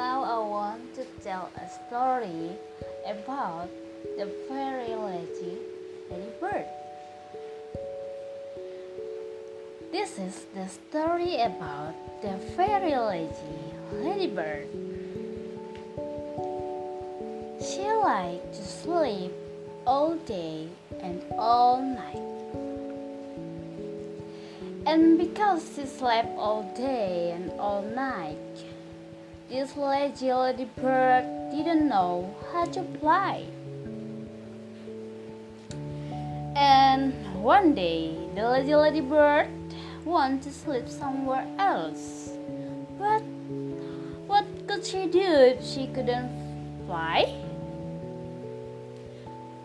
Now I want to tell a story about the fairy lady Ladybird. This is the story about the fairy lady Ladybird. She liked to sleep all day and all night. And because she slept all day and all night, this lazy ladybird didn't know how to fly. And one day, the lazy ladybird wanted to sleep somewhere else. But what could she do if she couldn't fly?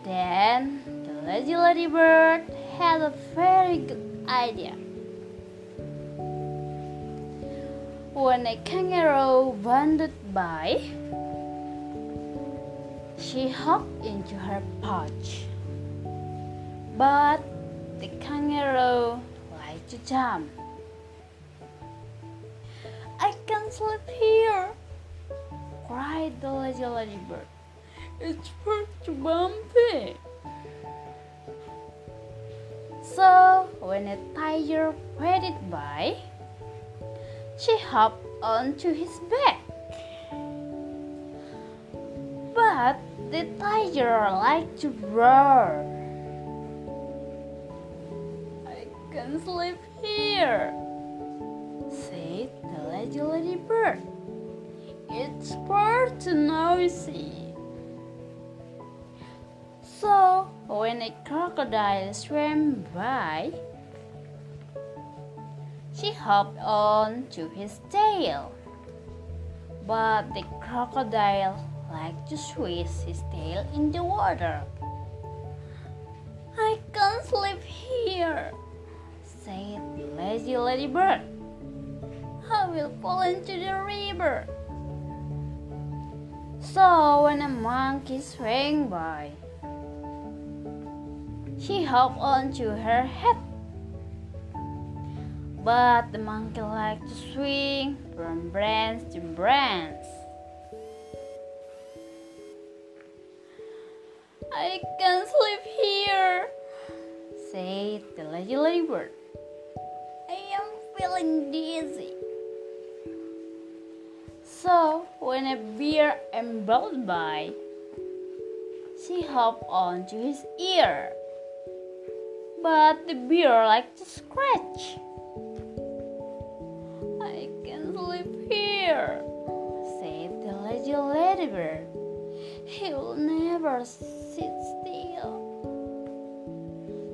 Then the lazy ladybird had a very good idea. When a kangaroo wandered by, she hopped into her pouch. But the kangaroo liked to jump. I can't sleep here, cried the lazy ladybird. It's far too bumpy. So when a tiger waded by, she hopped onto his back. But the tiger liked to roar. I can sleep here, said the lazy ladybird. It's far too noisy. So, when a crocodile swam by, she hopped on to his tail. But the crocodile liked to swish his tail in the water. I can't sleep here, said the lazy ladybird. I will fall into the river. So when a monkey swam by, she hopped onto her head but the monkey liked to swing from branch to branch. I can't sleep here, said the lazy ladybird. I am feeling dizzy. So, when a bear ambled by, she hopped onto his ear. But the bear liked to scratch. Here, said the lazy ladybird. He will never sit still.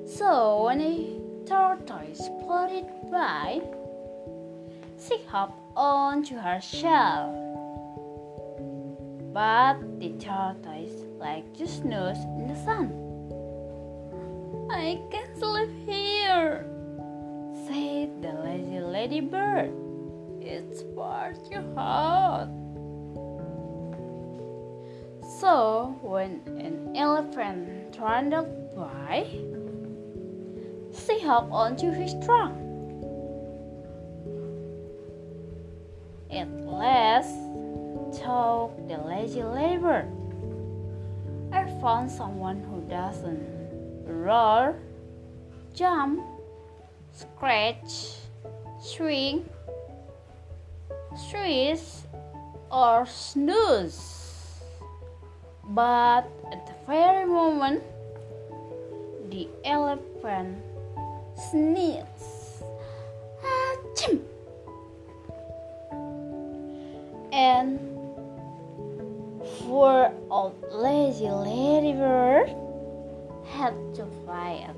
So when a tortoise floated by, she hopped onto her shell. But the tortoise liked to snooze in the sun. I can't sleep here, said the lazy ladybird. It's far too hot. So, when an elephant trundled by, she hopped onto his trunk. At last, told the lazy ladybird, I found someone who doesn't roar, jump, scratch, swing, swish, or snooze. But at the very moment, the elephant sneezed. Achim! And poor old lazy ladybird had to fly.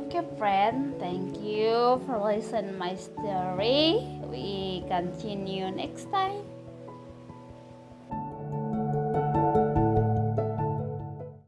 Okay, friend, thank you for listening my story. We continue next time.